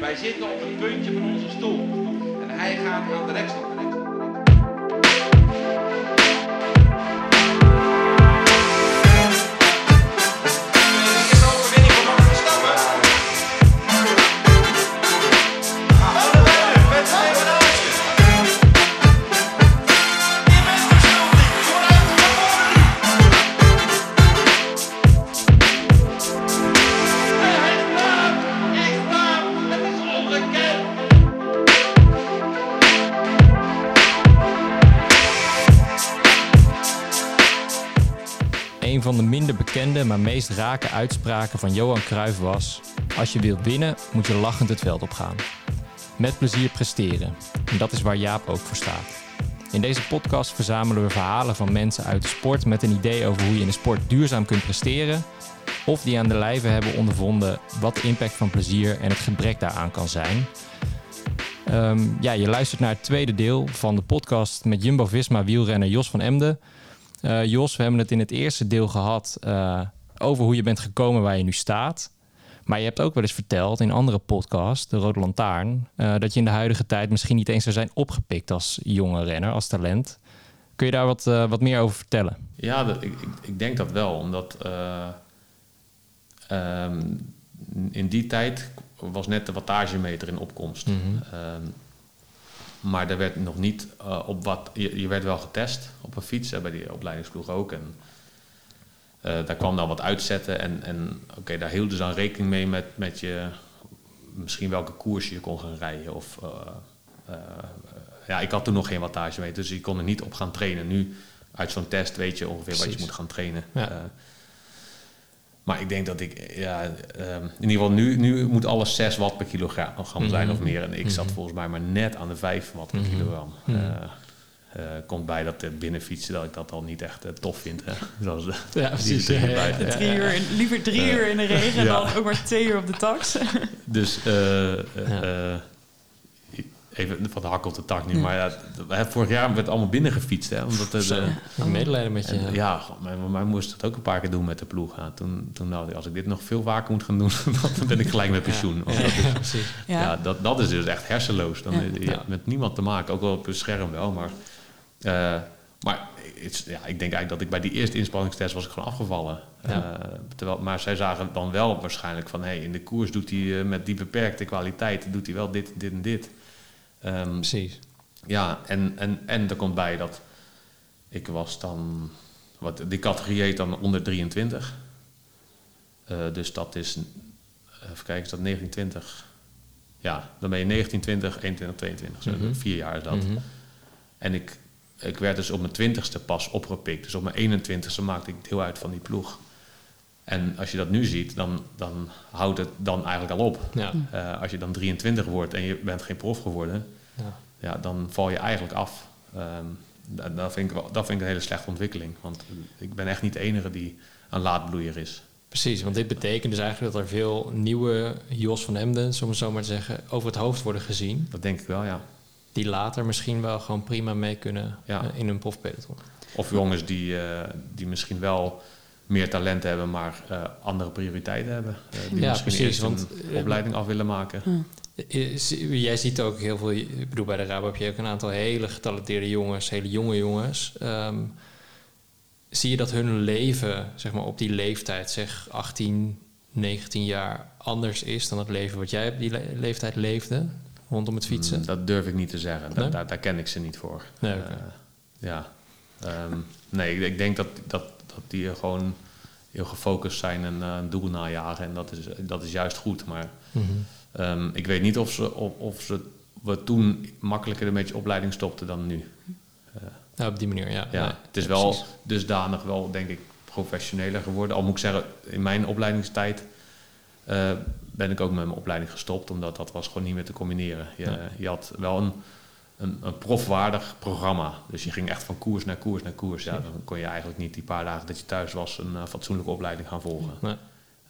Wij zitten op het puntje van onze stoel. En hij gaat aan de rekstok. De bekende, maar meest rake uitspraken van Johan Cruijff was: Als je wilt winnen, moet je lachend het veld opgaan. Met plezier presteren. En dat is waar Jaap ook voor staat. In deze podcast verzamelen we verhalen van mensen uit de sport met een idee over hoe je in de sport duurzaam kunt presteren. Of die aan de lijve hebben ondervonden wat de impact van plezier en het gebrek daaraan kan zijn. Ehm, ja, je luistert naar het tweede deel van de podcast met Jumbo Visma wielrenner Jos van Emden. Eh, Jos, we hebben het in het eerste deel gehad eh, over hoe je bent gekomen waar je nu staat. Maar je hebt ook wel eens verteld in andere podcasts, de Rode Lantaarn, eh, dat je in de huidige tijd misschien niet eens zou zijn opgepikt als jonge renner, als talent. Kun je daar wat, wat meer over vertellen? Ja, dat, ik, ik, ik, denk dat wel, omdat ehm, in die tijd was net de wattagemeter in opkomst. Mm maar er werd nog niet uh, op wat. Je, je, werd wel getest op een fiets, hè, bij die opleidingsploeg ook. En uh, daar kwam dan wat uitzetten. En, en oké, okay, daar hielden ze dan rekening mee met, met je. Misschien welke koers je kon gaan rijden. Of, uh, ja, ik had toen nog geen wattage mee, dus ik kon er niet op gaan trainen. Nu, uit zo'n test, weet je ongeveer Precies. wat je moet gaan trainen. Ja. Maar ik denk dat ik, ja, um, in ieder geval nu, nu moet alles 6 watt per kilogram mm zijn of meer. En ik zat volgens mij maar net aan de 5 watt per kilogram. Uh, uh, komt bij dat het binnenfietsen, dat ik dat al niet echt uh, tof vind. Hè? Zoals, ja, precies. Ja, ja, ja, drie uur, liever drie uur in de regen dan ook maar twee uur op de tax. dus even van de hak op de tak nu. Maar ja, vorig jaar werd het allemaal binnengefietst. Hè, omdat het, uh, medelijden met je. En, ja, mijn, mijn moest het ook een paar keer doen met de ploeg. Ja, toen, toen nou, als ik dit nog veel vaker moet gaan doen, dan ben ik gelijk met pensioen. Ja, dat, is, ja, ja, dat, dat is dus echt hersenloos. Dan, Je hebt met niemand te maken, ook wel op een scherm wel. Maar, uh, maar het, ja, ik denk eigenlijk dat ik bij die eerste inspanningstest was ik gewoon afgevallen. Uh, terwijl, maar zij zagen dan wel waarschijnlijk van... Hey, in de koers doet hij met die beperkte kwaliteit... doet hij wel dit, dit en dit. Um, Precies. Ja, en, en, en er komt bij dat ik was dan, wat, die categorie heet dan onder 23. Uh, dus dat is, even kijken, is dat 1920? Ja, dan ben je 1920, 21, 22. Zo, mm -hmm. Vier jaar is dat. Mm -hmm. En ik, ik werd dus op mijn twintigste pas opgepikt. Dus op mijn 21ste maakte ik deel uit van die ploeg. En als je dat nu ziet, dan, dan houdt het dan eigenlijk al op. Ja. Uh, als je dan 23 wordt en je bent geen prof geworden, ja. ja dan val je eigenlijk af. Um, dat, dat, vind ik, dat vind ik een hele slechte ontwikkeling. Want ik ben echt niet de enige die een laadbloeier is. Precies, want dit betekent dus eigenlijk dat er veel nieuwe Jos van Emden, om het zo maar te zeggen, over het hoofd worden gezien. Dat denk ik wel, ja. Die later misschien wel gewoon prima mee kunnen ja. uh, in hun profpeloton. Of jongens die, uh, die misschien wel meer talent hebben, maar uh, andere prioriteiten hebben. Uh, die ja, misschien precies, eerst want, een opleiding af willen maken. Uh, jij ziet ook heel veel, ik bedoel bij de Rabo heb je ook een aantal hele getalenteerde jongens, hele jonge jongens. Um, zie je dat hun leven, zeg maar op die leeftijd, zeg 18, 19 jaar, anders is dan het leven wat jij op die le leeftijd leefde rondom het fietsen? Mm, dat durf ik niet te zeggen. Nee? Daar, daar, ken ik ze niet voor. Nee, okay. ja. Um, nee, ik, ik denk dat, dat dat die gewoon heel gefocust zijn en uh, een doel najagen. En dat is, dat is juist goed. Maar mm -hmm. um, ik weet niet of ze, of, of ze we toen makkelijker een beetje opleiding stopten dan nu. Uh, ja, op die manier, ja. ja nee, het is ja, wel precies. dusdanig wel, denk ik, professioneler geworden. Al moet ik zeggen, in mijn opleidingstijd uh, ben ik ook met mijn opleiding gestopt, omdat dat was gewoon niet meer te combineren. Je, ja. je had wel een een, een profwaardig programma. Dus je ging echt van koers naar koers naar koers. Ja, dan kon je eigenlijk niet die paar dagen dat je thuis was een uh, fatsoenlijke opleiding gaan volgen. Nee.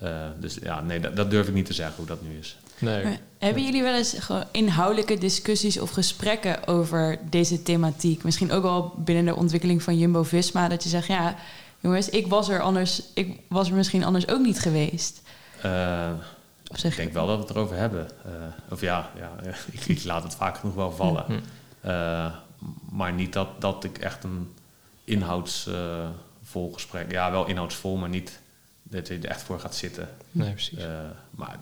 Uh, dus ja, nee, dat, dat, durf ik niet te zeggen hoe dat nu is. Nee. Maar hebben jullie wel eens inhoudelijke discussies of gesprekken over deze thematiek? Misschien ook wel binnen de ontwikkeling van Jumbo Visma, dat je zegt, ja, jongens, ik was er anders, ik was er misschien anders ook niet geweest. Uh, zeg Ik denk wel dat we het erover hebben. Eh, of ja, ja ik, ik laat het vaak genoeg wel vallen. Hm. Eh, maar niet dat, dat ik echt een inhoudsvol gesprek... Ja, wel inhoudsvol, maar niet dat je er echt voor gaat zitten. Nee, precies. Eh, maar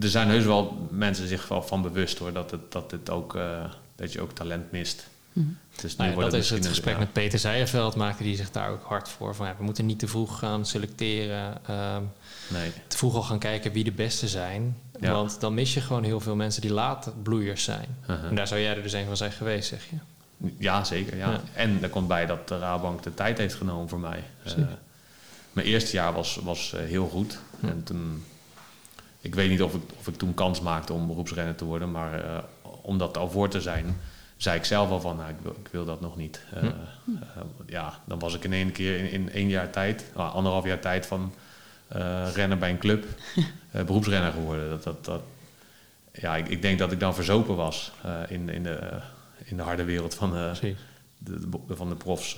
er zijn heus wel mensen zich wel van bewust hoor, dat, het, dat, het ook, eh, dat je ook talent mist. Mhm. Dus Nou ja, dat is het gesprek met Peter Zijerveld maakte die zich daar ook hard voor. Van, ja, we moeten niet te vroeg gaan selecteren. ehm, Nee, te vroeg al gaan kijken wie de beste zijn. Ja. Want dan mis je gewoon heel veel mensen die laat bloeiers zijn. Uh-huh. En daar zou jij er dus een van zijn geweest, zeg je. Ja, zeker. Ja. Ja. En er komt bij dat de Rabobank de tijd heeft genomen voor mij. Eh, mijn eerste jaar was, was eh, heel goed. Hm. En toen, ik weet niet of ik, of ik toen kans maakte om beroepsrenner te worden, maar eh, om dat al voor te zijn, zei ik zelf al van, nou, ik, wil, ik wil dat nog niet. Eh, Hm. eh, ja, dan was ik in één keer in, in één jaar tijd, nou, anderhalf jaar tijd van eh rennen bij een club, beroepsrenner geworden. Dat, dat, dat, ja, ik, ik denk dat ik dan verzopen was in, in, de, in de harde wereld van, de, de- van de profs.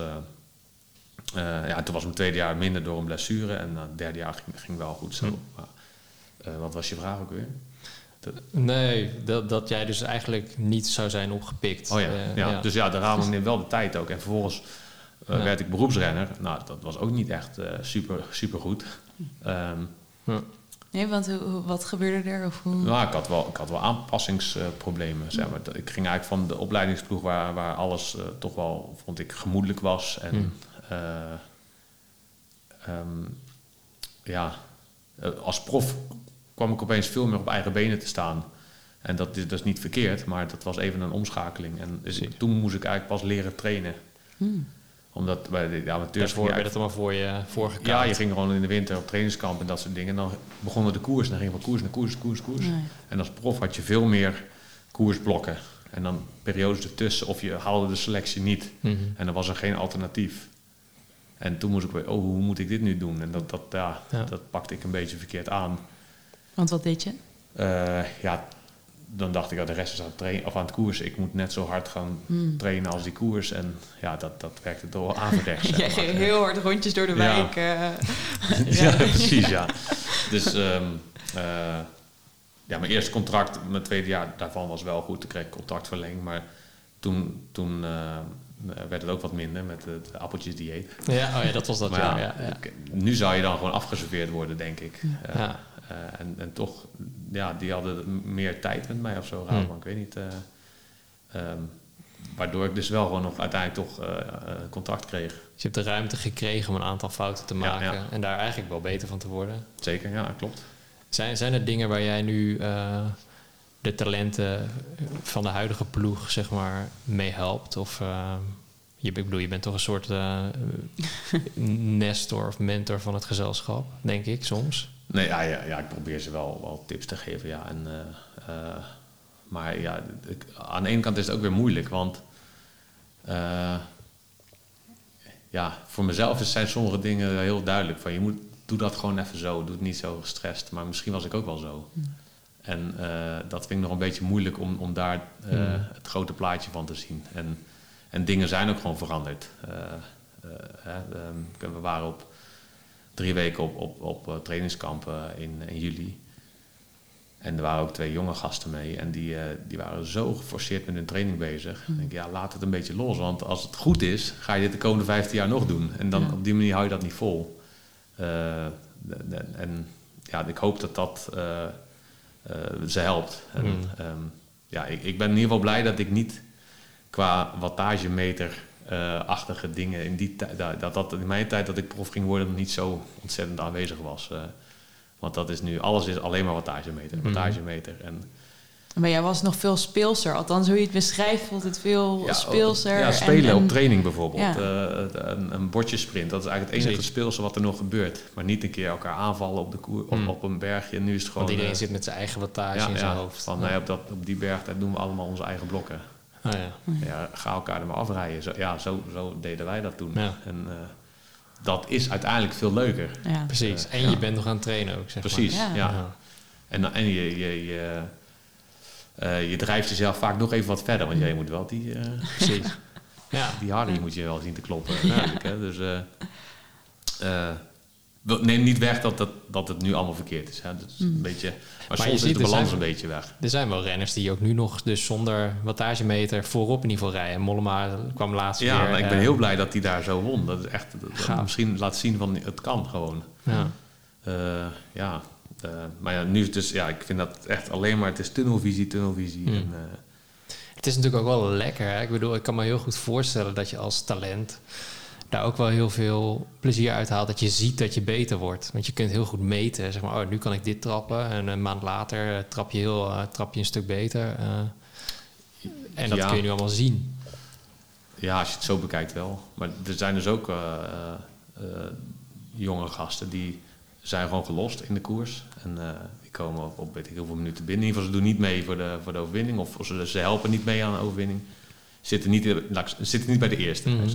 ja, toen was mijn tweede jaar minder door een blessure en het derde jaar ging, ging wel goed zo. Hm. Maar, wat was je vraag ook weer? Nee, dat, dat jij dus eigenlijk niet zou zijn opgepikt. Oh ja, Eh, ja. dus ja, de Rabobank neemt wel de tijd ook. En vervolgens eh, Ja. werd ik beroepsrenner. Nou, dat was ook niet echt eh, super, super goed. Ehm, Nee, want wat gebeurde er? Of hoe... Nou, ik had wel, ik had wel aanpassingsproblemen. Zeg maar. Ik ging eigenlijk van de opleidingsploeg waar, waar alles toch wel, vond ik, gemoedelijk was. En Hmm. eh, ehm, ja, als prof kwam ik opeens veel meer op eigen benen te staan. En dat is, dat is niet verkeerd, maar dat was even een omschakeling. En dus toen moest ik eigenlijk pas leren trainen. Hmm. Omdat bij de amateurs... Daarvoor werd het allemaal voor je voorgekaart. ja, je ging gewoon in de winter op trainingskamp en dat soort dingen. En dan begonnen de koers en dan ging je van koers naar koers, koers, koers. Nee. En als prof had je veel meer koersblokken. En dan periodes ertussen of je haalde de selectie niet. Mhm. En dan was er geen alternatief. En toen moest ik weer, oh, hoe moet ik dit nu doen? En dat, dat, ja, Ja. dat pakte ik een beetje verkeerd aan. Want wat deed je? Eh, ja, dan dacht ik, ja, de rest is aan het, trainen, of aan het koers. Ik moet net zo hard gaan Hmm. trainen als die koers. En ja, dat, dat werkte toch wel averechts. Jij maar. ging heel hard rondjes door de Ja. wijk. eh. ja, precies, ja. Dus ehm, eh, ja, mijn eerste contract, mijn tweede jaar daarvan was wel goed. Toen kreeg ik contractverlenging, maar toen, toen werd het ook wat minder met het appeltjesdieet. Ja, oh ja, dat was dat Maar jaar. ja, Ja, ja. nu zou je dan gewoon afgeserveerd worden, denk ik. Ja. Eh, en, en toch, ja, die hadden meer tijd met mij of zo, Rabobank, ik weet niet. eh, ehm, waardoor ik dus wel gewoon nog uiteindelijk toch eh, contract kreeg. Dus je hebt de ruimte gekregen om een aantal fouten te maken. ja. En daar eigenlijk wel beter van te worden. Zeker, ja, klopt. Zijn, zijn er dingen waar jij nu eh, de talenten van de huidige ploeg, zeg maar, mee helpt? Of je, ik bedoel, je bent toch een soort eh, nestor of mentor van het gezelschap, denk ik, soms. Nee, ja, ja, ja, ik probeer ze wel, wel tips te geven, ja. En, eh, eh, maar ja, ik- aan de ene kant is het ook weer moeilijk, want... eh, ja, voor mezelf zijn sommige dingen heel duidelijk. Van, je moet, doe dat gewoon even zo, doe het niet zo gestrest. Maar misschien was ik ook wel zo. En eh, dat vind ik nog een beetje moeilijk om, om daar Hmm. het grote plaatje van te zien. En, en dingen zijn ook gewoon veranderd. Hè, ehm, we waren op drie weken op, op, op eh, trainingskampen in, in juli. En er waren ook twee jonge gasten mee. En die, eh, die waren zo geforceerd met hun training bezig. Ik denk, ja, laat het een beetje los. Want als het goed is, ga je dit de komende 15 jaar nog doen. En dan Ja. op die manier hou je dat niet vol. Eh, en ja, ik hoop dat dat ze helpt. En, Mm. ehm, ja, ik, ik ben in ieder geval blij dat ik niet qua wattagemeter eh, achtige dingen in die tijd, dat, dat dat in mijn tijd dat ik prof ging worden niet zo ontzettend aanwezig was. Eh, want dat is nu, alles is alleen maar wattagemeter, Mhm. wattagemeter. En Maar jij was nog veel speelser. Althans, hoe je het beschrijft, voelt het veel speelser. Ja, en- spelen en- op training bijvoorbeeld. Ja. Eh, een, een bordjesprint, dat is eigenlijk het enige speelse wat er nog gebeurt. Maar niet een keer elkaar aanvallen op, de koer, op, op een bergje. Nu is het gewoon... Want iedereen eh, zit met zijn eigen wattage ja, in zijn ja, hoofd. Van, ja. nee, op, dat, op die berg daar doen we allemaal onze eigen blokken. Oh, ja. Ja, ga elkaar er maar afrijden. Zo, ja, zo, zo deden wij dat toen. Ja. En eh, dat is uiteindelijk veel leuker. Ja. Precies. Eh, En ja. je bent nog aan het trainen ook, zeg Precies, maar. ja. Ja. En, dan- en je, je, je, eh, je drijft jezelf vaak nog even wat verder. Want jij moet wel die, eh, Precies. Ja. die Harley moet je wel zien te kloppen. Natuurlijk, hè? Dus, eh, eh, Neem niet weg dat, dat, dat het nu allemaal verkeerd is. Hè. Dat is een beetje, maar, soms ziet, is de balans zijn- een beetje weg. Er zijn wel renners die ook nu nog dus zonder wattagemeter voorop in ieder geval rijden. Mollema kwam laatst Ja, weer. maar ik ben eh, heel blij dat hij daar zo won. Dat is echt dat- dat Gaaf. misschien laat zien van het kan gewoon. Ja. Eh, ja, maar ja, nu is het dus, ja, ik vind dat echt alleen maar, het is tunnelvisie, tunnelvisie. En, eh, Het is natuurlijk ook wel lekker. Hè? Ik bedoel, ik kan me heel goed voorstellen dat je als talent daar ook wel heel veel plezier uit haalt. Dat je ziet dat je beter wordt. Want je kunt heel goed meten. Zeg maar, oh, nu kan ik dit trappen. En een maand later eh, trap je, heel, eh, trap je een stuk beter. eh. en dat Ja. kun je nu allemaal zien. ja, als je het zo bekijkt wel. Maar er zijn dus ook jonge gasten die zijn gewoon gelost in de koers. En die komen op, op weet ik hoeveel minuten binnen. In ieder geval, ze doen niet mee voor de, voor de overwinning. Of ze, ze helpen niet mee aan de overwinning. Zitten niet, zitten niet bij de eerste. Mhm.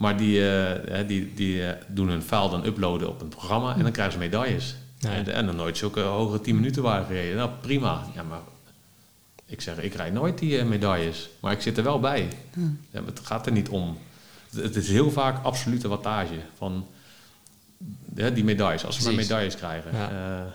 Maar die, eh, die, die eh, doen hun file dan uploaden op een programma en dan krijgen ze medailles. Ja. En, en dan nooit zulke hoge 10 minuten waren gereden. Nou, prima. Ja, maar ik zeg, ik rijd nooit die eh, medailles. Maar ik zit er wel bij. Ja, het gaat er niet om. Het, het is heel vaak absolute wattage van hè, die medailles. Als ze maar medailles krijgen. Ja.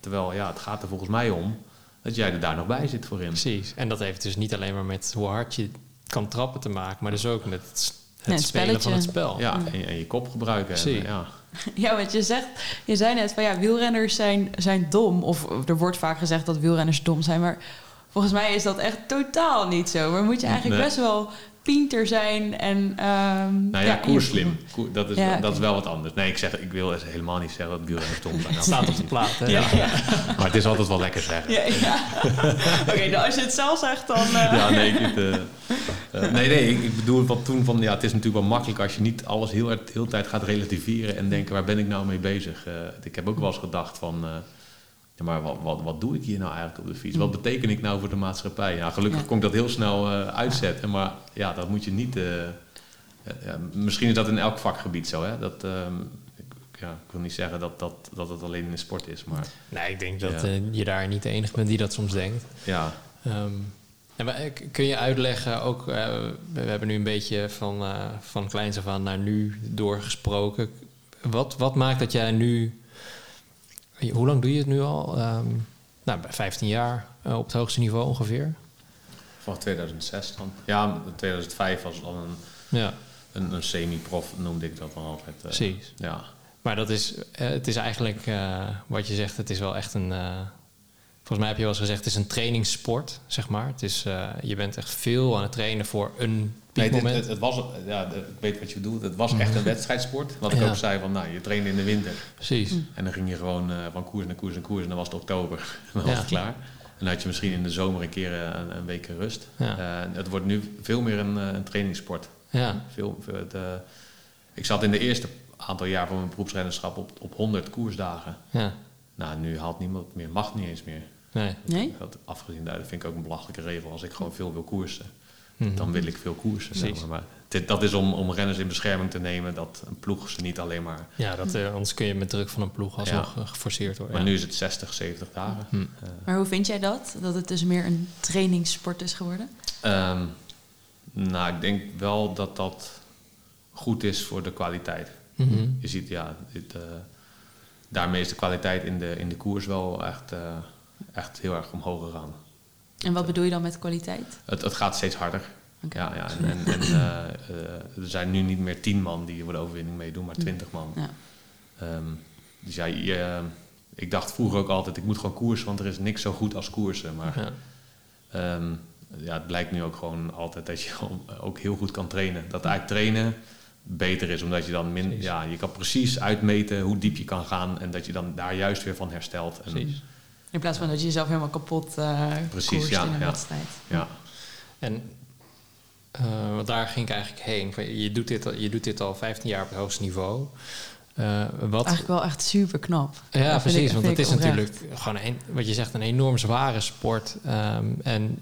Terwijl, ja, het gaat er volgens mij om dat jij er daar nog bij zit voor in. Precies. En dat heeft dus niet alleen maar met hoe hard je kan trappen te maken. Maar dus ook met het, Nee, het spelen van het spel. Ja, en, en je kop gebruiken. Ja. Ja, wat je zegt, je zei net van ja, wielrenners zijn, zijn dom. Of er wordt vaak gezegd dat wielrenners dom zijn, maar volgens mij is dat echt totaal niet zo. Maar moet je eigenlijk Nee. best wel pinter zijn en... ehm Nou ja, je- koerslim. Koer- dat, is, Ja, dat is wel wat anders. Nee, ik, zeg, ik wil helemaal niet zeggen dat wielrenners stom zijn. Het staat op de plaat. Hè? Ja. maar het is altijd wel lekker zeggen. Ja, ja. Oké, nou als je het zelf zegt, dan... eh, Ja, nee, ik, eh, eh, nee, nee, ik, ik bedoel wat toen van, ja, het is natuurlijk wel makkelijk als je niet alles heel de hele tijd gaat relativeren en denken, waar ben ik nou mee bezig? Eh, ik heb ook wel eens gedacht van, eh, ja, maar wat, wat, wat doe ik hier nou eigenlijk op de fiets? Wat beteken ik nou voor de maatschappij? Ja, gelukkig Ja. kon ik dat heel snel eh, uitzetten, maar ja, dat moet je niet... eh, eh, ja, misschien is dat in elk vakgebied zo, hè? Dat, ehm, ik, ja, ik wil niet zeggen dat, dat, dat het alleen in de sport is, maar Nee, ik denk dat je daar niet de enige bent die dat soms denkt. ja, Ehm, en eh, kun je uitleggen, ook, we, hebben nu een beetje van, van kleins af aan naar nu doorgesproken. Wat, wat maakt dat jij nu, hoe lang doe je het nu al? Ehm, nou, bij 15 jaar eh, op het hoogste niveau ongeveer. van 2006 dan. Ja, 2005 was al een, Ja, een, een semi-prof, noemde ik dat dan altijd. eh. precies. Ja, Maar dat is, eh, het is eigenlijk, wat je zegt, het is wel echt een... volgens mij heb je wel eens gezegd, het is een trainingssport, zeg maar. Het is, eh, je bent echt veel aan het trainen voor een Nee, piekmoment. dit, het, het was, ja, ik weet wat je bedoelt. Het was echt een wedstrijdsport. Wat ik Ja. ook zei van, nou, je trainde in de winter. Precies. En dan ging je gewoon eh, van koers naar koers naar koers. En dan was het oktober. En dan was het klaar. En dan had je misschien in de zomer een keer eh, een, een week rust. Ja. Eh, het wordt nu veel meer een, een trainingssport. Ja, Veel, ik zat in de eerste aantal jaar van mijn beroepsrennerschap op, op 100 koersdagen. ja. Nou, nu haalt niemand meer, mag niet eens meer. Nee. Nee? Dat afgezien daar, dat vind ik ook een belachelijke regel. Als ik gewoon veel wil koersen, Mhm. dan wil ik veel koersen. zeg maar. Maar dit, dat is om, om renners in bescherming te nemen, dat een ploeg ze niet alleen maar... Ja, dat, eh, anders kun je met druk van een ploeg alsnog Ja. eh, geforceerd worden. Maar ja. nu is het 60, 70 dagen. Hm. Eh, Maar hoe vind jij dat? Dat het dus meer een trainingssport is geworden? ehm, nou, ik denk wel dat dat goed is voor de kwaliteit. Mhm. Je ziet, ja, dit, eh, daarmee is de kwaliteit in de, in de koers wel echt, eh, echt heel erg omhoog gegaan. En wat bedoel je dan met kwaliteit? Het, het gaat steeds harder. Ja, ja, en, en, en, eh, eh, er zijn nu niet meer tien man die voor de overwinning meedoen, maar twintig man. Ja. Ehm, dus ja, je, ik dacht vroeger ook altijd, ik moet gewoon koersen, want er is niks zo goed als koersen. Maar Ja. ehm, ja, het blijkt nu ook gewoon altijd dat je ook heel goed kan trainen. Dat eigenlijk trainen beter is, omdat je dan min, Precies. ja, je kan precies uitmeten hoe diep je kan gaan en dat je dan daar juist weer van herstelt. En, Precies. In plaats van dat je jezelf helemaal kapot eh Precies, koerst ja, in een ja. wedstrijd. Ja, En eh, want daar ging ik eigenlijk heen. Je doet, dit, al- je doet dit al 15 jaar op het hoogste niveau. Eh, wat, Eigenlijk wel echt super knap. ja, precies. ik- want het is oprecht. natuurlijk gewoon, een, wat je zegt, een enorm zware sport. Ehm, en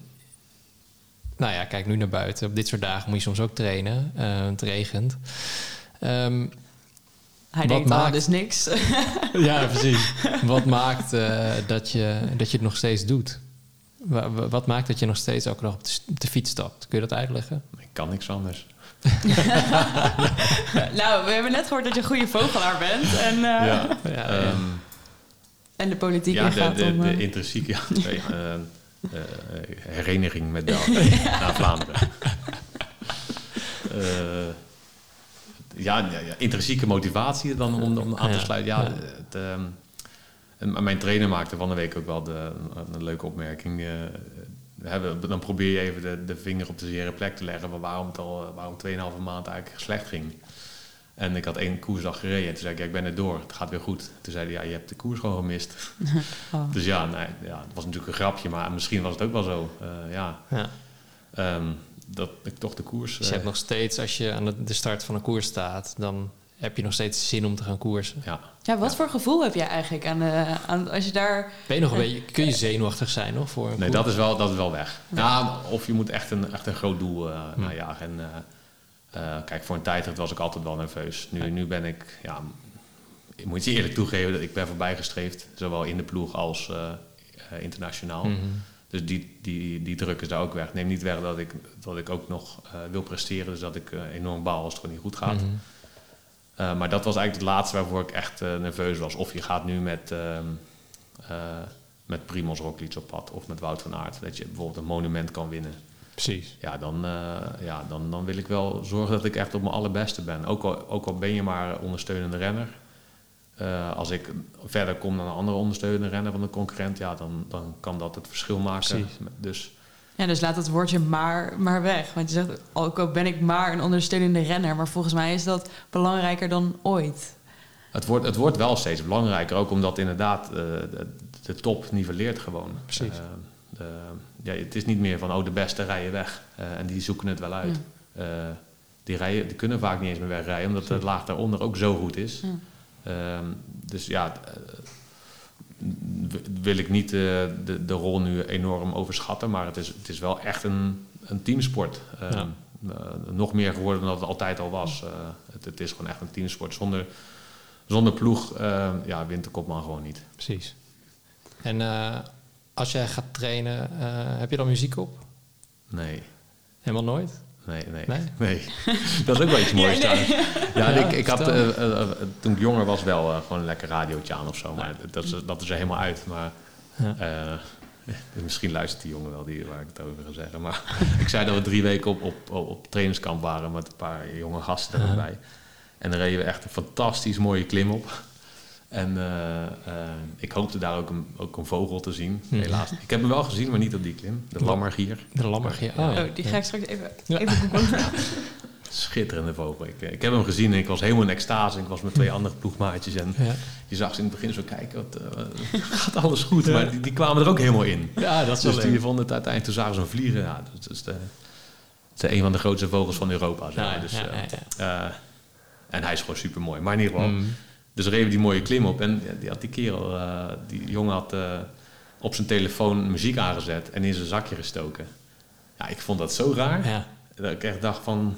nou ja, kijk nu naar buiten. Op dit soort dagen moet je soms ook trainen. Eh, het regent. Ehm, Hij Wat denkt, ah, maakt- dus niks. Ja, precies. wat maakt eh, dat, je, dat je het nog steeds doet? Wa- wa- Wat maakt dat je nog steeds elke dag op de, de fiets stapt? Kun je dat uitleggen? ik kan niks anders. nou, we hebben net gehoord dat je een goede vogelaar bent. En, eh, Ja, Ja, ja. ehm, en de politiek ja, de, de, om... de eh, intrinsiek, ja, nee, eh, eh, hereniging met België naar Vlaanderen. Eh, ja, ja, ja, intrinsieke motivatie dan om, om aan te sluiten. Ja. Het, ehm, en mijn trainer maakte van de week ook wel de, een, leuke opmerking. eh, we hebben, dan probeer je even de, de vinger op de zere plek te leggen van waarom het al waarom 2,5 maand eigenlijk slecht ging. En ik had één koersdag gereden. En toen zei ik, ja, ik ben er door. Het gaat weer goed. Toen zei hij, ja, je hebt de koers gewoon gemist. oh. Dus ja, nee, ja, het was natuurlijk een grapje, maar misschien was het ook wel zo. Eh, ja, Ja. Ehm, dat ik toch de koers... Dus je eh, hebt nog steeds, als je aan de- de start van een koers staat, dan heb je nog steeds zin om te gaan koersen. ja, Ja, wat voor gevoel heb jij eigenlijk aan, de, aan als je daar... Ben je nog een beetje, kun je zenuwachtig zijn nog voor een nee, koers? dat is wel, dat is wel weg. Ja, of je moet echt een, echt een groot doel eh Hm. najagen. En, eh, eh, kijk, voor een tijdrit was ik altijd wel nerveus. Nu, nu ben ik, ja, ik moet je eerlijk toegeven, dat ik ben voorbijgestreefd. Zowel in de ploeg als eh, eh, internationaal. Dus die, die, die druk is daar ook weg. Neem niet weg dat ik, dat ik ook nog eh, wil presteren. Dus dat ik eh, enorm baal als het gewoon niet goed gaat. Mhm. Uh, maar dat was eigenlijk het laatste waarvoor ik echt nerveus was. Of je gaat nu met, uh, met Primoz Roglic op pad of met Wout van Aert. Dat je bijvoorbeeld een monument kan winnen. Precies. Ja, dan, ja dan, dan wil ik wel zorgen dat ik echt op mijn allerbeste ben. Ook al, ook al ben je maar ondersteunende renner. Uh, als ik verder kom dan een andere ondersteunende renner van de concurrent... Ja, dan, dan kan dat het verschil maken. Precies. Dus Ja, dus laat het woordje maar, maar weg. Want je zegt, ook al ben ik maar een ondersteunende renner... maar volgens mij is dat belangrijker dan ooit. Het wordt, het wordt wel steeds belangrijker, ook omdat inderdaad uh, de, de, top nivelleert gewoon. Precies. Uh, de, ja, het is niet meer van, oh, de beste rijden weg. Uh, en die zoeken het wel uit. Ja. die, rijden, die kunnen vaak niet eens meer wegrijden, omdat de laag daaronder ook zo goed is. Ja. Ehm, dus ja, wil ik niet de, de rol nu enorm overschatten, maar het is, het is wel echt een, een teamsport. Ja. uh, nog meer geworden dan het altijd al was. Uh, het, het, is gewoon echt een teamsport. Zonder, zonder ploeg uh, ja, wint de kopman gewoon niet. Precies. En als jij gaat trainen, heb je dan muziek op? Nee. Helemaal nooit? Nee, nee, nee. nee. dat is ook wel iets moois Ja, nee. trouwens. Ja, Ja, ik, ik had uh, uh, toen ik jonger was wel uh, gewoon een lekker radiootje aan of zo. Maar dat, is, dat is er helemaal uit. Maar Ja. uh, misschien luistert die jongen wel die, waar ik het over ga zeggen. Maar ik zei dat we drie weken op, op, op, op trainingskamp waren met een paar jonge gasten erbij. En dan reden we echt een fantastisch mooie klim op. En uh, uh, ik hoopte daar ook een, ook een vogel te zien. Mhm. Helaas. Ik heb hem wel gezien, maar niet op die klim. De lammergier. De lammergier. Ja. Oh, ja. Oh, die ga ik straks even, Ja. even. Schitterende vogel. Ik, ik heb hem gezien en ik was helemaal in extase. Ik was met twee andere ploegmaatjes en Ja. je zag ze in het begin zo kijken, wat, uh, gaat alles goed? Maar die, die, kwamen er ook helemaal in. ja, dat is Dus die vonden het uiteindelijk, toen zagen ze hem vliegen. Ja, dat is de, het is een van de grootste vogels van Europa. Zeg maar. Ja, dus, ja, ja, en hij is gewoon super mooi. Maar in ieder geval, Mm. Dus reden we die mooie klim op. En ja, die had die kerel, uh, die jongen had uh, op zijn telefoon muziek aangezet en in zijn zakje gestoken. Ja, ik vond dat zo raar. Ja. Dat ik echt dacht van,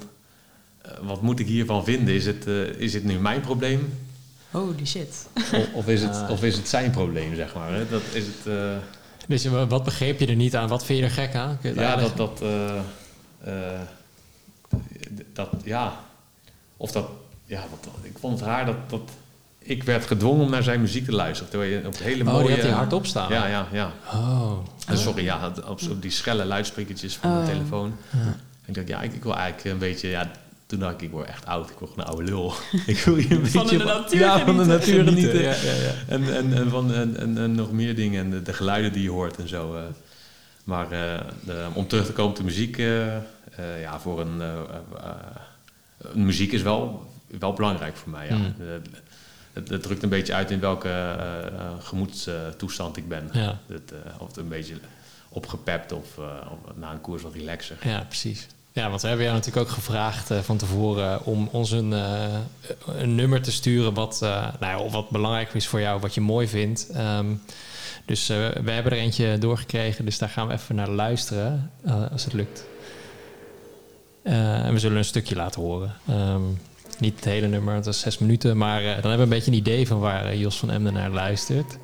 uh, wat moet ik hiervan vinden? Is het, uh, is het nu mijn probleem? Holy shit. Of, of, is, het, of is het zijn probleem, zeg maar? Hè? Dat is het... Uh, Dus je- wat begreep je er niet aan? Wat vind je er gek aan? Je ja, uitleggen? dat... dat, uh, uh, dat ja, of dat... Ja, wat, ik vond het raar dat, dat ik werd gedwongen om naar zijn muziek te luisteren. Terwijl je op hele Oh, mooie... die had hij hardop staan. Ja, ja, ja. Oh. En sorry, ja, op, op die schelle luidsprekertjes van Oh. de telefoon. Ja. En ik dacht, ja, ik, ik wil eigenlijk een beetje... Ja, toen dacht ik, ik word echt oud. Ik word een oude lul. ik wil hier een Van beetje... de natuur Ja, van de natuur genieten. Ja, ja, ja. En, en, en, van, en, en, en nog meer dingen. En de, de geluiden die je hoort en zo. eh. maar eh, de, om terug te komen op de muziek... eh, ja, voor een... muziek is wel, wel belangrijk voor mij, ja. Mm. Het, het drukt een beetje uit in welke eh, eh, gemoedstoestand ik ben. Ja. Het, eh, of het een beetje opgepept of, of na een koers wat relaxer. Ja, precies. Ja, want we hebben jou natuurlijk ook gevraagd van tevoren om ons een, een nummer te sturen wat, nou ja, wat belangrijk is voor jou, wat je mooi vindt. Ehm, dus we hebben er eentje doorgekregen, dus daar gaan we even naar luisteren, als het lukt. En we zullen een stukje laten horen. Ehm, niet het hele nummer, het is zes minuten, maar eh, dan hebben we een beetje een idee van waar eh, Jos van Emden naar luistert.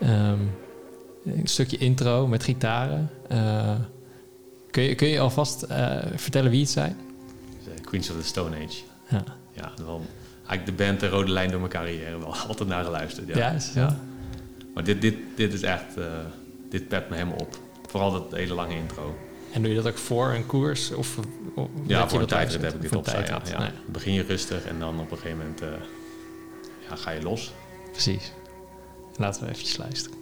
Ehm, een stukje intro met gitaren. Eh, kun, je, kun je alvast vertellen wie het zijn? Queens of the Stone Age. Ja. Ja, wel, eigenlijk de band de rode lijn door mijn carrière. Wel altijd naar geluisterd. Ja, Ja, zo? Maar dit, dit, dit is echt... dit pept me helemaal op. Vooral dat hele lange intro. En doe je dat ook voor een koers? Of, of Ja, voor een tijdrit heb ik dit Voor op een Ja, tijdrit, ja. nee. Begin je rustig en dan op een gegeven moment eh, ja, ga je los. Precies. Laten we eventjes luisteren.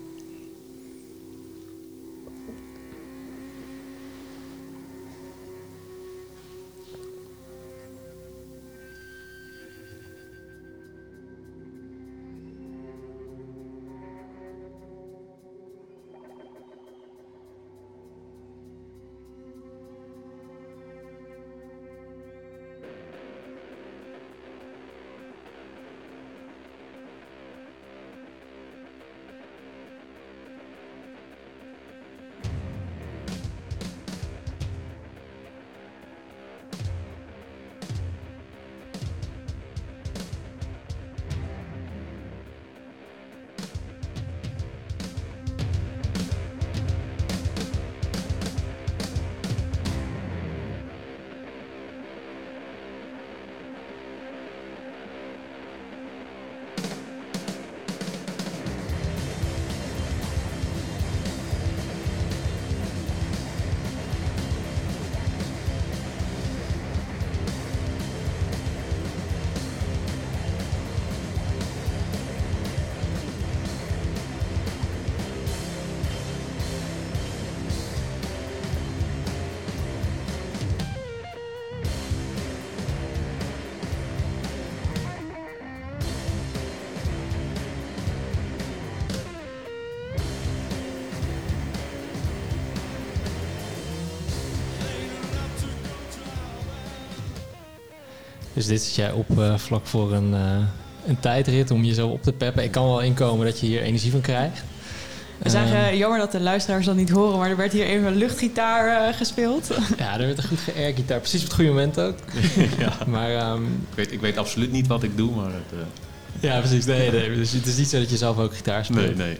Dus dit zit jij op eh, vlak voor een, eh, een tijdrit om je zo op te peppen. Ik kan wel inkomen dat je hier energie van krijgt. We zagen, Ehm, jammer dat de luisteraars dat niet horen, maar er werd hier even een luchtgitaar eh, gespeeld. ja, er werd een goed ge-air-gitaar. Precies op het goede moment ook. ja. Maar ehm, ik, weet, ik weet absoluut niet wat ik doe, maar het, eh, ja, precies. Nee, nee. Dus het is niet zo dat je zelf ook gitaar speelt. nee,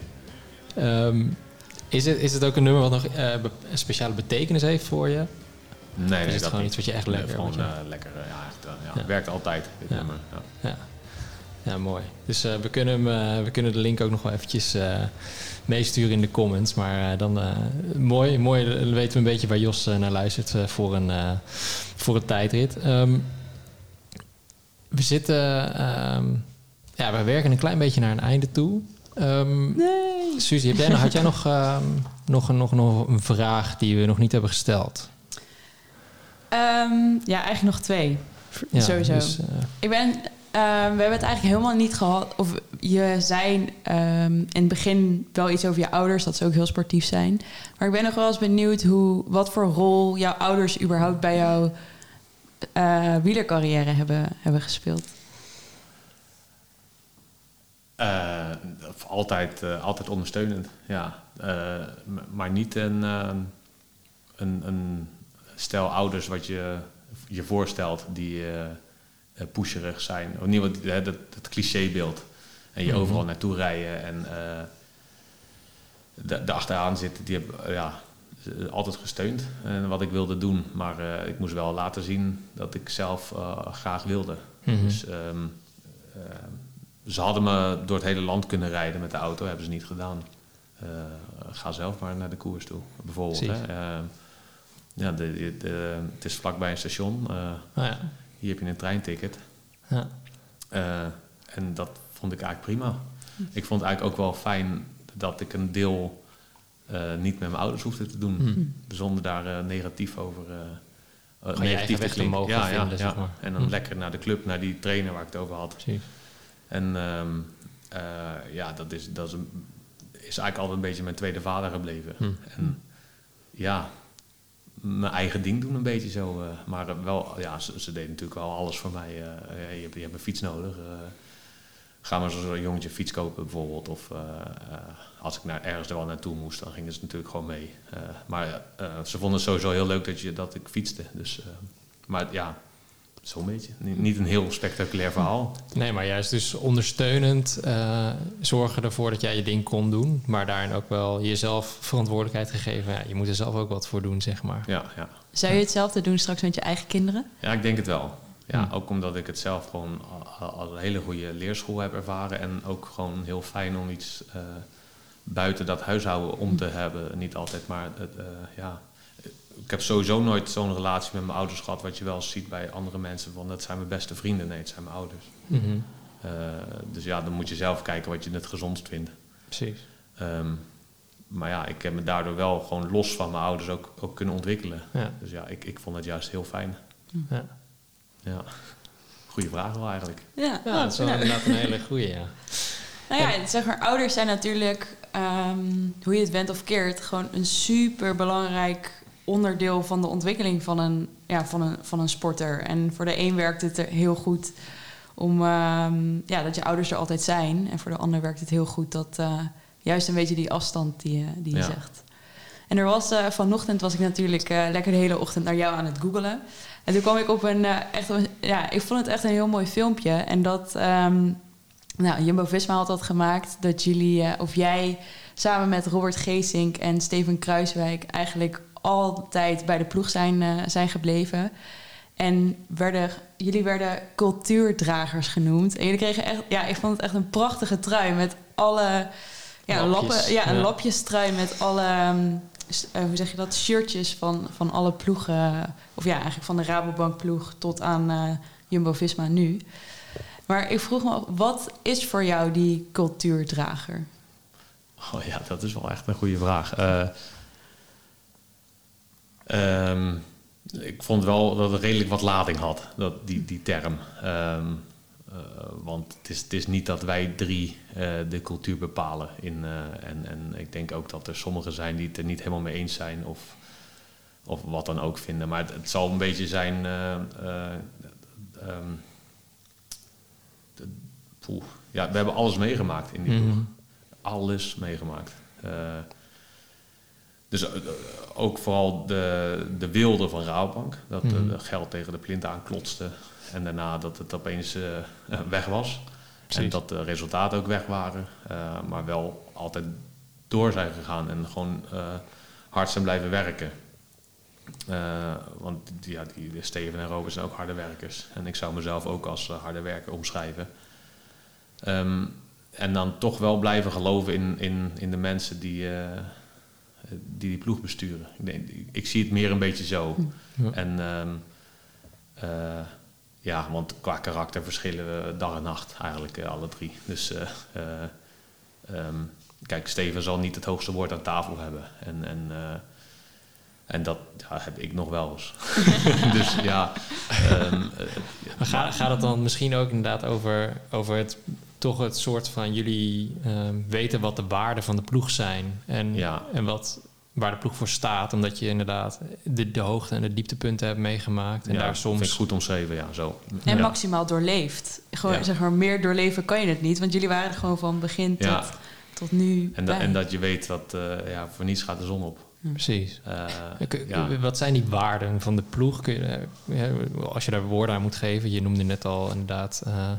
nee. Ehm, is, het, is het ook een nummer wat nog eh, een speciale betekenis heeft voor je? Nee, nee, is het dat gewoon niet. iets wat je echt Nee, lekker... Gewoon je- eh, lekker, eh, ja, echt, eh, ja, werkt altijd, dit Ja. nummer. Ja. Ja. ja, mooi. Dus eh, we, kunnen hem, eh, we kunnen de link ook nog wel eventjes eh, meesturen in de comments. Maar eh, dan eh, mooi, mooi, dan weten we een beetje waar Jos eh, naar luistert eh, voor, een, eh, voor een tijdrit. Ehm, we zitten, ehm, ja, we werken een klein beetje naar een einde toe. Ehm Nee. Suzy, heb jij, nog- had jij nog, ehm, nog, een, nog, nog een vraag die we nog niet hebben gesteld? Ehm, ja, eigenlijk nog twee. Ja, Sowieso. dus, eh, Ik ben, ehm, we hebben het eigenlijk helemaal niet gehad. Of je zei ehm, in het begin wel iets over je ouders, dat ze ook heel sportief zijn. Maar ik ben nog wel eens benieuwd hoe, wat voor rol jouw ouders überhaupt bij jouw eh wielercarrière hebben, hebben gespeeld. Eh, altijd, eh, altijd ondersteunend, ja. Eh, maar niet een, een, een stel ouders wat je je voorstelt die eh, eh, pusherig zijn. Of niet, wat- dat, dat clichébeeld. En je Mhm. overal naartoe rijden en de, de achteraan zitten, die hebben ja, altijd gesteund en wat ik wilde doen. Maar ik moest wel laten zien dat ik zelf graag wilde. mhm. Dus ehm, ze hadden me door het hele land kunnen rijden met de auto, hebben ze niet gedaan. Ga zelf maar naar de koers toe, bijvoorbeeld. Ja, de, de, de- het is vlakbij een station. eh, nou ja. hier heb je een treinticket. Ja. Eh, en dat vond ik eigenlijk prima. Ik vond het eigenlijk ook wel fijn dat ik een deel eh, niet met mijn ouders hoefde te doen. Hm. Zonder daar negatief over uh, eigen weg te mogen ja, vinden, ja, zeg ja. maar. En dan Hm. lekker naar de club, naar die trainer waar ik het over had. Precies. En ehm, eh, ja, dat, is, dat is, een, is eigenlijk altijd een beetje mijn tweede vader gebleven. Hm. En ja, mijn eigen ding doen een beetje zo. eh, maar wel, ja, ze, deden natuurlijk wel alles voor mij. eh, je, hebt, je hebt een fiets nodig. eh, ga maar zo'n jongetje fiets kopen bijvoorbeeld. Of eh, eh, als ik naar, ergens er wel naartoe moest, dan gingen ze natuurlijk gewoon mee. Eh, maar eh, ze vonden het sowieso heel leuk dat, je, dat ik fietste. Dus, eh, maar ja, zo'n beetje. Niet, een heel spectaculair verhaal. Nee, maar juist dus ondersteunend eh, zorgen ervoor dat jij je ding kon doen. Maar daarin ook wel jezelf verantwoordelijkheid gegeven. Ja, je moet er zelf ook wat voor doen, zeg maar. Ja, ja. Zou je hetzelfde doen straks met je eigen kinderen? ja ik denk het wel. Ja, Hm. ook omdat ik het zelf gewoon a- a- als een hele goede leerschool heb ervaren. En ook gewoon heel fijn om iets eh, buiten dat huishouden om te hebben. Niet altijd, maar het, eh, ja. Ik heb sowieso nooit zo'n relatie met mijn ouders gehad, wat je wel ziet bij andere mensen. Van dat zijn mijn beste vrienden. Nee, het zijn mijn ouders. Mhm, Eh, dus ja, dan moet je zelf kijken wat je het gezondst vindt. Precies. Ehm, maar ja, ik heb me daardoor wel gewoon los van mijn ouders ook, ook kunnen ontwikkelen. Ja. Dus ja, ik, ik vond het juist heel fijn. Ja. Ja. Goeie vraag wel eigenlijk. Ja, Ja, dat is wel nou, inderdaad een hele goeie, ja. nou ja, zeg maar, ouders zijn natuurlijk, ehm, hoe je het went of keert, gewoon een super belangrijk onderdeel van de ontwikkeling van een, ja, van een, van een sporter. En voor de een werkt het er heel goed om ehm, ja, dat je ouders er altijd zijn. En voor de ander werkt het heel goed dat eh, juist een beetje die afstand die, je- die je Ja. zegt. En er was eh, vanochtend was ik natuurlijk eh, lekker de hele ochtend naar jou aan het googelen. En toen kwam ik op een eh, echt ja, ik vond het echt een heel mooi filmpje. En dat ehm, nou, Jumbo Visma had dat gemaakt dat jullie eh, of jij samen met Robert Geesink en Steven Kruiswijk eigenlijk altijd bij de ploeg zijn, eh, zijn gebleven. En werden, jullie werden cultuurdragers genoemd. En jullie kregen echt, ja, ik vond het echt een prachtige trui met alle ja, Lapjes, lappen, ja, een ja. lapjestrui met alle, ehm, eh, hoe zeg je dat, shirtjes van, van alle ploegen. Of ja, eigenlijk van de Rabobank ploeg tot aan eh, Jumbo-Visma nu. Maar ik vroeg me, af, wat is voor jou die cultuurdrager? Oh ja, dat is wel echt een goede vraag. Ehm, ik vond wel dat het redelijk wat lading had, dat, die, die term. Eh, want het is, het is niet dat wij drie eh, de cultuur bepalen. In, eh, en, en ik denk ook dat er sommigen zijn die het er niet helemaal mee eens zijn of, of wat dan ook vinden. Maar het, het zal een beetje zijn. de- poeh. ja, we hebben alles meegemaakt in die ploeg Mhm. alles meegemaakt. Dus ook vooral de, de wilde van Rabobank. Dat eh, Mhm. de geld tegen de plint aanklotste. En daarna dat het opeens eh, eh, weg was. Precies. En dat de resultaten ook weg waren. Eh, maar wel altijd door zijn gegaan. En gewoon eh, hard zijn blijven werken. Eh, want die- ja, die, de Steven en Robert zijn ook harde werkers. En ik zou mezelf ook als eh, harde werker omschrijven. Ehm, en dan toch wel blijven geloven in, in, in de mensen die, eh, die die ploeg besturen. Ik, ik zie het meer een beetje zo. Ja. En ehm, eh, ja, want qua karakter verschillen we dag en nacht eigenlijk eh, alle drie. Dus eh, eh, ehm, kijk, Steven zal niet het hoogste woord aan tafel hebben. En, en, en dat ja, heb ik nog wel eens. dus ja. ehm, eh, Maar ga- gaat het dan misschien ook inderdaad over, over het, toch het soort van jullie ehm, weten wat de waarden van de ploeg zijn en, Ja. en wat, waar de ploeg voor staat, omdat je inderdaad de, de hoogte en de dieptepunten hebt meegemaakt en ja, daar vind ik soms goed omschreven, ja, zo. En ja. maximaal doorleefd. Gewoon, Ja. zeg maar, meer doorleven kan je het niet. Want jullie waren gewoon van begin tot, Ja. tot nu En, en dat je weet dat eh, ja, voor niets gaat de zon op. precies. Eh, ja. Wat zijn die waarden van de ploeg? Kun je, als je daar woorden aan moet geven, je noemde net al inderdaad. eh,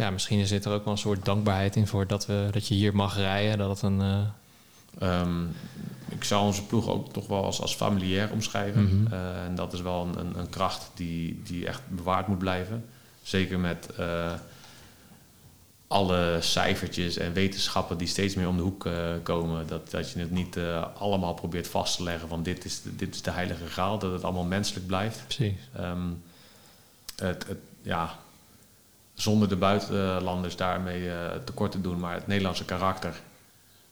ja, misschien zit er ook wel een soort dankbaarheid in voor dat, we, dat je hier mag rijden. Dat het een. eh, Ehm, ik zou onze ploeg ook toch wel als, als familiair omschrijven. Mhm. Eh, en dat is wel een, een, een kracht die, die echt bewaard moet blijven. Zeker met eh, alle cijfertjes en wetenschappen die steeds meer om de hoek komen. Dat, dat je het niet allemaal probeert vast te leggen van dit is, de, dit is de heilige graal. Dat het allemaal menselijk blijft. precies. Ehm, het, het, ja, zonder de buitenlanders daarmee eh, tekort te doen, maar het Nederlandse karakter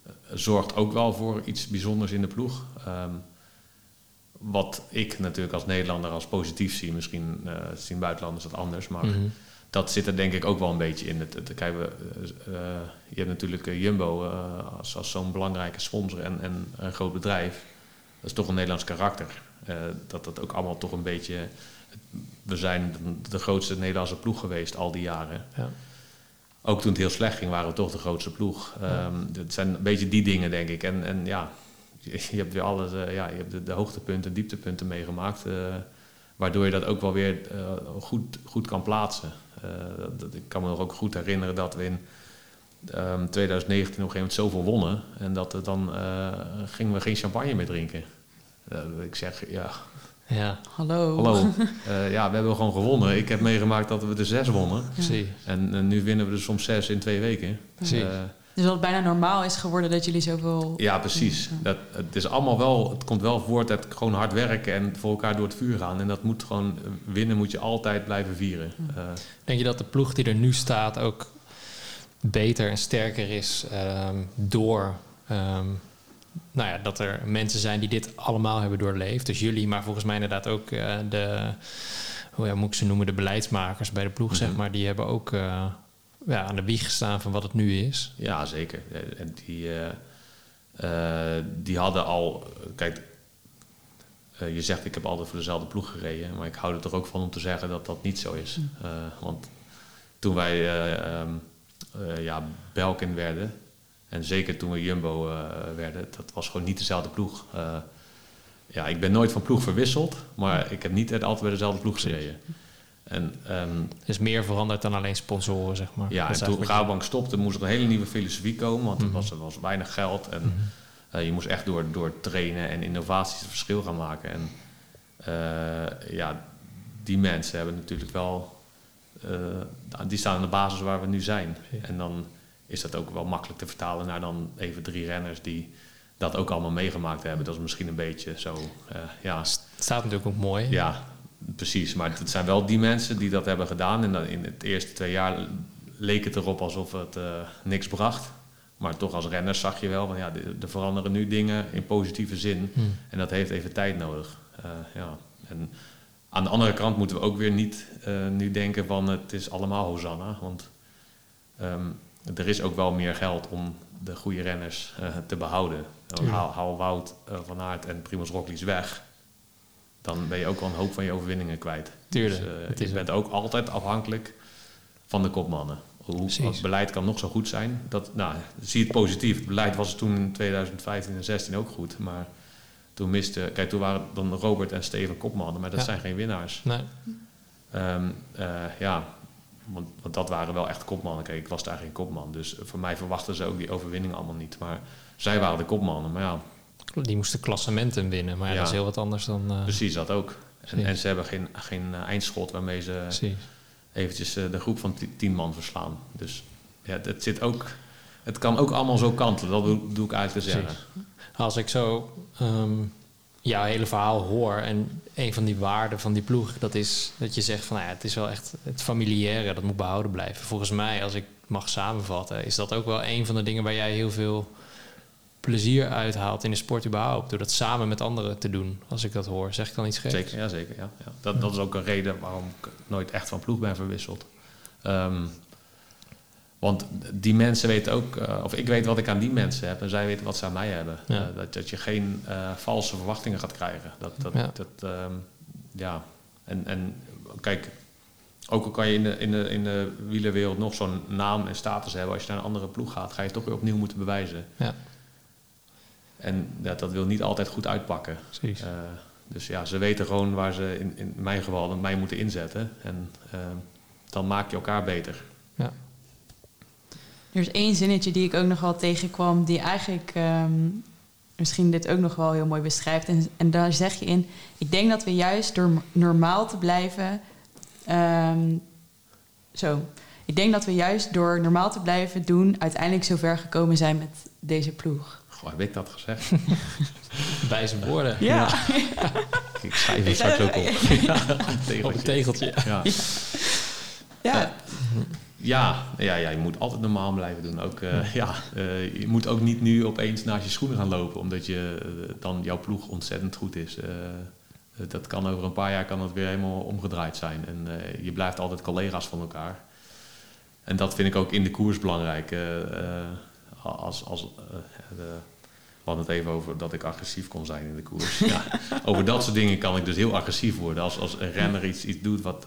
eh, zorgt ook wel voor iets bijzonders in de ploeg. Ehm, wat ik natuurlijk als Nederlander als positief zie, misschien eh, zien buitenlanders dat anders, maar Mhm. dat zit er denk ik ook wel een beetje in. Het, het, kijk, we, je hebt natuurlijk Jumbo als, als zo'n belangrijke sponsor en, en een groot bedrijf. Dat is toch een Nederlands karakter. Dat dat ook allemaal toch een beetje... We zijn de grootste Nederlandse ploeg geweest al die jaren. Ja. Ook toen het heel slecht ging, waren we toch de grootste ploeg. Ehm het zijn een beetje die dingen, denk ik. En, en ja, je, hebt weer alles... eh, ja, je hebt de, de hoogtepunten en dieptepunten meegemaakt. eh, waardoor je dat ook wel weer eh, goed, goed kan plaatsen. Dat, ik kan me nog ook goed herinneren dat we in ehm, 2019 op een gegeven moment zoveel wonnen. En dat er dan gingen we geen champagne meer drinken. Ik zeg, ja, Ja, Hallo. hallo. Eh, ja, we hebben gewoon gewonnen. Ik heb meegemaakt dat we er zes wonnen. precies. En nu winnen we er soms zes in twee weken. Precies. Eh, Dus wat bijna normaal is geworden dat jullie zoveel... ja, precies. Dat, het, is allemaal wel, het komt wel voort uit gewoon hard werken en voor elkaar door het vuur gaan. En dat moet gewoon, winnen moet je altijd blijven vieren. Eh, Denk je dat de ploeg die er nu staat ook beter en sterker is ehm, door ehm, nou ja, dat er mensen zijn die dit allemaal hebben doorleefd? Dus jullie, maar volgens mij inderdaad ook eh, de, hoe ja, moet ik ze noemen, de beleidsmakers bij de ploeg, zeg Mhm. maar, die hebben ook eh, ja, aan de wieg gestaan van wat het nu is. Ja, zeker. En die, eh, eh, die hadden al. Kijk, eh, je zegt ik heb altijd voor dezelfde ploeg gereden, maar ik hou er toch ook van om te zeggen dat dat niet zo is. Eh, want toen wij eh, ehm, eh, ja, Belkin werden, en zeker toen we Jumbo eh, werden, dat was gewoon niet dezelfde ploeg. Eh, ja, ik ben nooit van ploeg verwisseld, maar ik heb niet altijd bij dezelfde ploeg gereden. En ehm, Er is meer veranderd dan alleen sponsoren, zeg maar. ja, is en toen Rabobank stopte, moest er een hele nieuwe filosofie komen. Want Mhm. er, was, er was weinig geld. En Mhm. eh, je moest echt door, door trainen en innovaties het verschil gaan maken. En ja, die mensen hebben natuurlijk wel... die staan aan de basis waar we nu zijn. Ja. En dan is dat ook wel makkelijk te vertalen naar dan even drie renners... die dat ook allemaal meegemaakt hebben. Dat is misschien een beetje zo... eh, ja, Het staat natuurlijk ook mooi. ja, precies. Maar het zijn wel die mensen die dat hebben gedaan. En dan in het eerste twee jaar leek het erop alsof het eh, niks bracht. Maar toch als renners zag je wel van ja, er er veranderen nu dingen in positieve zin. Hm. En dat heeft even tijd nodig. Eh, ja. En aan de andere kant moeten we ook weer niet nu denken van het is allemaal Hosanna. Want ehm, er is ook wel meer geld om de goede renners eh, te behouden. Haal, haal Wout eh, van Aert en Primoz Roglic weg. Dan ben je ook wel een hoop van je overwinningen kwijt. Tuurlijk, Dus, eh, je bent ook altijd afhankelijk van de kopmannen. Hoe, het beleid kan nog zo goed zijn. Dat, nou, zie het positief. Het beleid was toen in 2015 en 2016 ook goed. Maar toen miste... Kijk, toen waren dan Robert en Steven kopmannen. Maar dat Ja. zijn geen winnaars. Nee, Ehm, eh, ja, want, want dat waren wel echt kopmannen. Kijk, ik was daar geen kopman. Dus voor mij verwachten ze ook die overwinning allemaal niet. Maar zij waren de kopmannen. Maar ja, die moesten klassementen winnen. Maar ja, Ja. dat is heel wat anders dan... eh, precies dat ook. En, ze hebben geen, geen eh, eindschot waarmee ze precies. eventjes eh, de groep van ti- tien man verslaan. Dus ja, het zit ook... Het kan ook allemaal zo kantelen. Dat doe, doe ik eigenlijk te zeggen. Als ik zo ehm, jouw hele verhaal hoor en een van die waarden van die ploeg, dat is dat je zegt van nou ja, het is wel echt het familiaire, dat moet behouden blijven. Volgens mij, als ik mag samenvatten, is dat ook wel een van de dingen waar jij heel veel plezier uithaalt in de sport überhaupt. Door dat samen met anderen te doen, als ik dat hoor. Zeg ik dan iets geks? Zeker, ja, zeker. Ja, ja. Dat, dat is ook een reden waarom ik nooit echt van ploeg ben verwisseld. Ehm, want die mensen weten ook, eh, of ik weet wat ik aan die mensen heb en zij weten wat ze aan mij hebben. Ja. Eh, dat, dat je geen eh, valse verwachtingen gaat krijgen. Dat, dat, Ja. dat, ehm, ja. En, en kijk, ook al kan je in de, in de, in de wielerwereld nog zo'n naam en status hebben, als je naar een andere ploeg gaat, ga je het toch weer opnieuw moeten bewijzen. Ja, En dat, dat wil niet altijd goed uitpakken. precies. Eh, dus ja, ze weten gewoon waar ze in, in mijn geval mij moeten inzetten. En eh, dan maak je elkaar beter. Ja. Er is één zinnetje die ik ook nog wel tegenkwam, die eigenlijk ehm, misschien dit ook nog wel heel mooi beschrijft. En, en daar zeg je in: Ik denk dat we juist door normaal te blijven. ehm, zo. Ik denk dat we juist door normaal te blijven doen, uiteindelijk zo ver gekomen zijn met deze ploeg. Goh, heb ik dat gezegd? Bij zijn woorden. Ja. ik schrijf het straks ook op. ja, Op een tegeltje. Ja. Ja. Ja, ja, ja, je moet altijd normaal blijven doen. Ook, eh, ja, eh, je moet ook niet nu opeens naast je schoenen gaan lopen, omdat je, eh, dan jouw ploeg ontzettend goed is. Dat kan over een paar jaar kan dat weer helemaal omgedraaid zijn. En je blijft altijd collega's van elkaar. En dat vind ik ook in de koers belangrijk. als, als, de, we hadden het even over dat ik agressief kon zijn in de koers. ja, over dat soort dingen kan ik dus heel agressief worden. Als, als een renner iets, iets doet wat,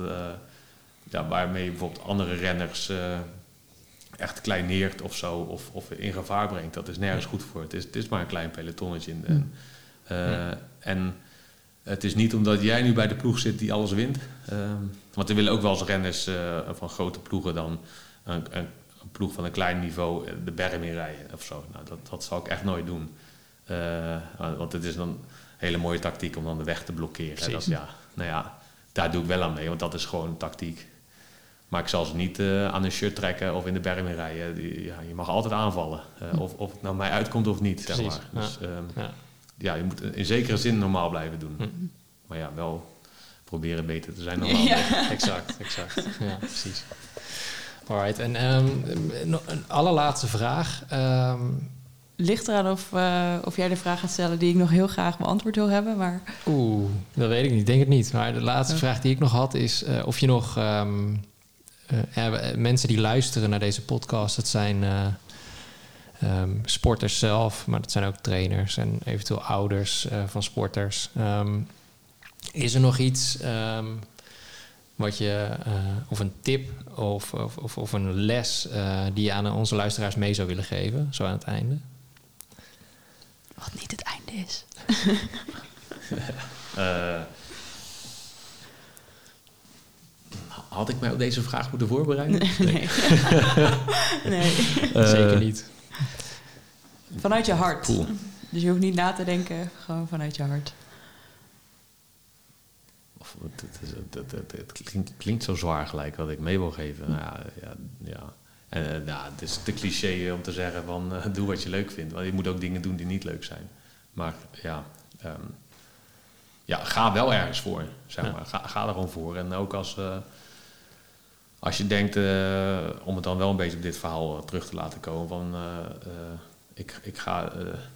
ja, waarmee je bijvoorbeeld andere renners eh, echt kleineert of zo, of, of in gevaar brengt. Dat is nergens goed voor. Het is, het is maar een klein pelotonnetje. En, Hmm. eh, en Het is niet omdat jij nu bij de ploeg zit die alles wint. Ehm, want er willen ook wel eens renners eh, van grote ploegen dan een, een, een ploeg van een klein niveau de berm in rijden of zo. Nou, dat, dat zal ik echt nooit doen. Want het is dan een hele mooie tactiek om dan de weg te blokkeren. Dat, ja, nou ja, daar doe ik wel aan mee, want dat is gewoon tactiek. Maar ik zal ze niet eh, aan een shirt trekken of in de berm in rijden. Die, ja, je mag altijd aanvallen. Eh, of, of het nou mij uitkomt of niet, zeg Precies, maar. Dus, ehm, Ja. ja, je moet in zekere zin normaal blijven doen. Hm. Maar ja, wel proberen beter te zijn dan. Ja. Exact, exact. Ja, precies. Alright, en ehm, nog een allerlaatste vraag. Ehm, Ligt eraan of, eh, of jij de vraag gaat stellen die ik nog heel graag beantwoord wil hebben. Maar Oeh, dat weet ik niet. Ik denk het niet. Maar de laatste Ja. vraag die ik nog had is of je nog ja, eh, mensen die luisteren naar deze podcast, dat zijn eh, ehm, sporters zelf, maar dat zijn ook trainers en eventueel ouders eh, van sporters. Ehm, is er nog iets ehm, wat je, eh, of een tip of, of, of, of een les eh, die je aan onze luisteraars mee zou willen geven, zo aan het einde? wat niet het einde is. Eh, had ik mij op deze vraag moeten voorbereiden? Nee. nee. Eh, Zeker niet. Vanuit je hart. Cool. Dus je hoeft niet na te denken, gewoon vanuit je hart. Of, het, het, is- het, het, het- het klinkt, klinkt zo zwaar gelijk wat ik mee wil geven. Nou ja, ja, ja. En, eh, nou, het is te cliché om te zeggen van eh, doe wat je leuk vindt. Want je moet ook dingen doen die niet leuk zijn. Maar ja, ehm, ja ga wel ergens voor. Zeg Ja. maar. ga, ga er gewoon voor. En ook als, eh, als je denkt, eh, om het dan wel een beetje op dit verhaal eh, terug te laten komen, van eh, ik, ik ga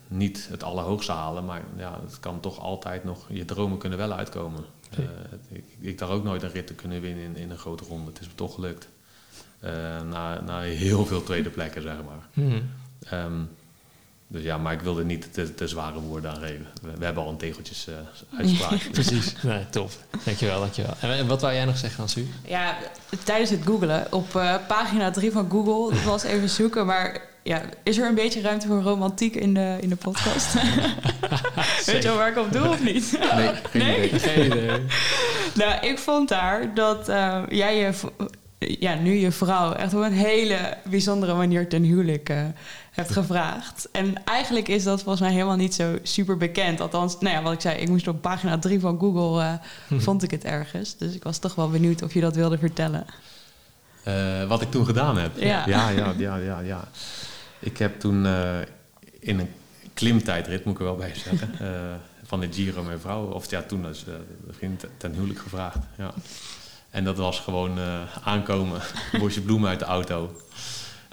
niet het allerhoogste halen, maar ja, het kan toch altijd nog, je dromen kunnen wel uitkomen. Ik, ik dacht ook nooit een rit te kunnen winnen in, in een grote ronde. Het is me toch gelukt. Na, na heel veel tweede plekken, zeg maar. Mhm. Ehm, dus ja, maar ik wilde niet te, te zware woorden aan geven. We, we hebben al een tegeltjes eh uitspraak. Precies. Nee, top. Dankjewel, dankjewel. En, en wat wou jij nog zeggen, Ansu? Ja, tijdens het googelen op eh, pagina 3 van Google, dat was even zoeken, maar ja, is er een beetje ruimte voor romantiek in de, in de podcast? Weet je wel waar ik op doe of niet? Nee, geen Nee? idee. Idee. nou, ik vond daar dat eh, jij je, ja, nu je vrouw echt op een hele bijzondere manier ten huwelijk eh, hebt gevraagd. En eigenlijk is dat volgens mij helemaal niet zo super bekend. Althans, nou ja, wat ik zei, ik moest op pagina 3 van Google, eh, vond ik het ergens. Dus ik was toch wel benieuwd of je dat wilde vertellen. Eh, wat ik toen gedaan heb. Ja. ja, ja, ja, ja. ja. Ik heb toen in een klimtijdrit, moet ik er wel bij zeggen, van de Giro mijn vrouw, of ja, toen als uh, vriend ten huwelijk gevraagd. Ja. En dat was gewoon eh, aankomen, een bosje bloemen uit de auto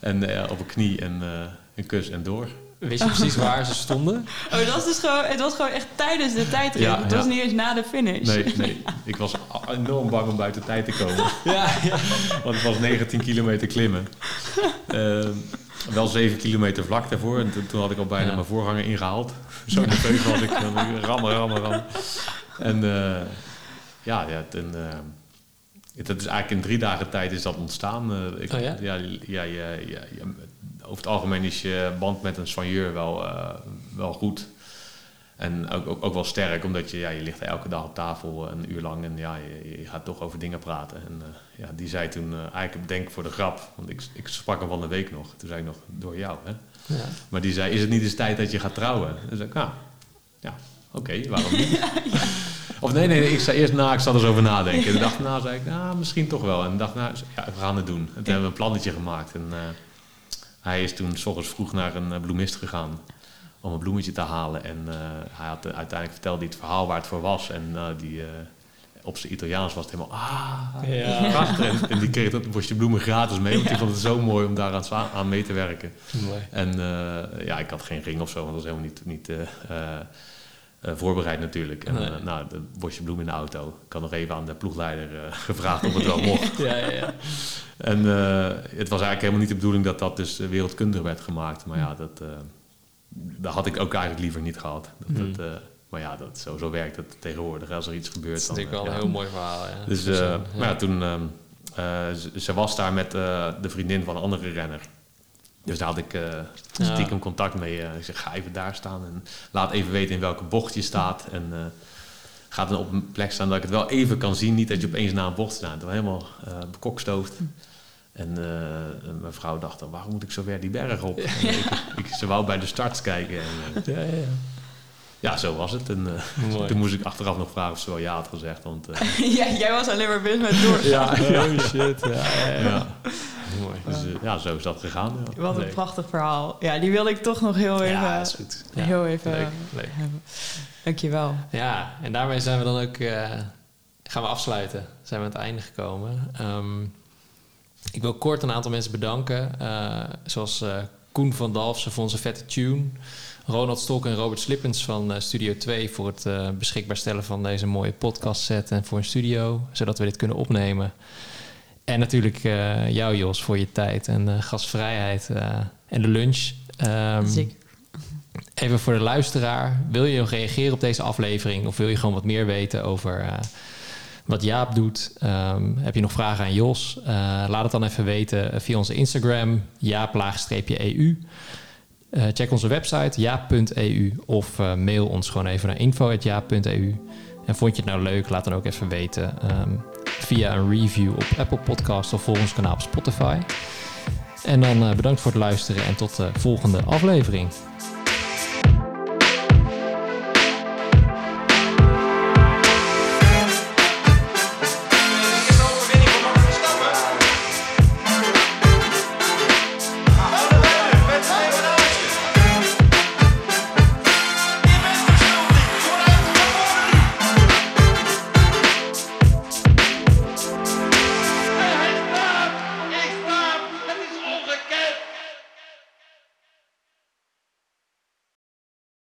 en eh, op een knie en eh, een kus en door. Wist je precies waar ze stonden? Oh, dat was dus gewoon, het was gewoon echt tijdens de tijdrit. Ja, het was niet eens na de finish. Nee, nee. Ik was enorm bang om buiten tijd te komen. Ja, ja. Want het was 19 kilometer klimmen. Ehm, wel 7 kilometer vlak daarvoor. En toen, toen had ik al bijna Ja. mijn voorganger ingehaald. Zo nerveus was ik. Dan Rammen, rammen, rammen. En eh, ja, ja toen, eh, dat is eigenlijk in drie dagen tijd is dat ontstaan. Eh, ik, Oh ja? ja, ja, ja, over het algemeen is je band met een soigneur wel, eh, wel goed. En ook, ook, ook wel sterk, omdat je, ja, je ligt elke dag op tafel een uur lang en ja, je, je gaat toch over dingen praten. En eh, ja, die zei toen, eh, eigenlijk denk voor de grap, want ik, ik sprak hem van de week nog. Toen zei ik nog, door jou hè. Ja. Maar die zei, is het niet eens tijd dat je gaat trouwen? Dus ik, nou, ja, oké, waarom niet? Of nee, nee, nee, ik zei eerst na, ik zat er eens over nadenken. En de dag na zei ik, nou, misschien toch wel. En de dag na, ja, we gaan het doen. En toen hebben we een plannetje gemaakt. En eh, hij is toen s ochtends vroeg naar een eh, bloemist gegaan om een bloemetje te halen. En eh, hij had uiteindelijk verteld hij het verhaal waar het voor was. En die, op zijn Italiaans was het helemaal, ah, Ja. prachtig. En, en die kreeg dat bosje bloemen gratis mee, want die vond het zo mooi om daar aan, mee te werken. Mooi. En ja, ik had geen ring of zo, want dat was helemaal niet, niet eh, voorbereid natuurlijk. En Nee. eh, nou, het bosje bloem in de auto. Ik had nog even aan de ploegleider eh, gevraagd of het wel mocht. Ja, ja, ja. En het was eigenlijk helemaal niet de bedoeling dat dat dus wereldkundig werd gemaakt. Maar ja, dat, eh, dat had ik ook eigenlijk liever niet gehad. Dat, dat, eh, maar ja, dat, zo, zo werkt het tegenwoordig. Als er iets gebeurt, Dat is dan... natuurlijk wel een ja. heel mooi verhaal. Ja. Dus eh, maar ja, toen, ehm, eh, ze, ze was daar met de vriendin van een andere renner. Dus daar had ik Ja. stiekem contact mee. eh. ik zeg, ga even daar staan en laat even weten in welke bocht je staat. En eh, gaat dan op een plek staan dat ik het wel even kan zien. Niet dat je opeens na een bocht staat. Het was helemaal uh, bekokstoofd. En uh, mijn vrouw dacht dan, waarom moet ik zo ver die berg op? En ik, ik, ze wou bij de start kijken. En, uh, ja, ja, ja. Ja, zo was het. En uh, toen moest ik achteraf nog vragen of ze wel ja had gezegd. Want, ja, jij was alleen maar bezig met doorgaan. ja, oh shit. Ja, ja, Mooi. Dus ja, zo is dat gegaan. Ja. Wat een prachtig verhaal. Ja, die wil ik toch nog heel even... Ja, is goed. Heel even leuk, leuk. Dankjewel. Ja, en daarmee zijn we dan ook... gaan we afsluiten. Zijn we aan het einde gekomen. Um, ik wil kort een aantal mensen bedanken. Uh, zoals uh, Koen van Dalfsen voor onze vette tune. Ronald Stok en Robert Slippens van uh, Studio 2 voor het beschikbaar stellen van deze mooie podcast set en voor een studio, zodat we dit kunnen opnemen. En natuurlijk jou, Jos, voor je tijd en gastvrijheid en de lunch. Um, Zeker. Even voor de luisteraar, wil je nog reageren op deze aflevering of wil je gewoon wat meer weten over wat Jaap doet. Um, heb je nog vragen aan Jos? Uh, laat het dan even weten via onze Instagram, jaap-eu. Uh, check onze website, jaap.eu. Of uh, mail ons gewoon even naar info.jaap.eu. En vond je het nou leuk, laat dan ook even weten um, via een review op Apple Podcast of volg ons kanaal op Spotify. En dan bedankt voor het luisteren en tot de volgende aflevering.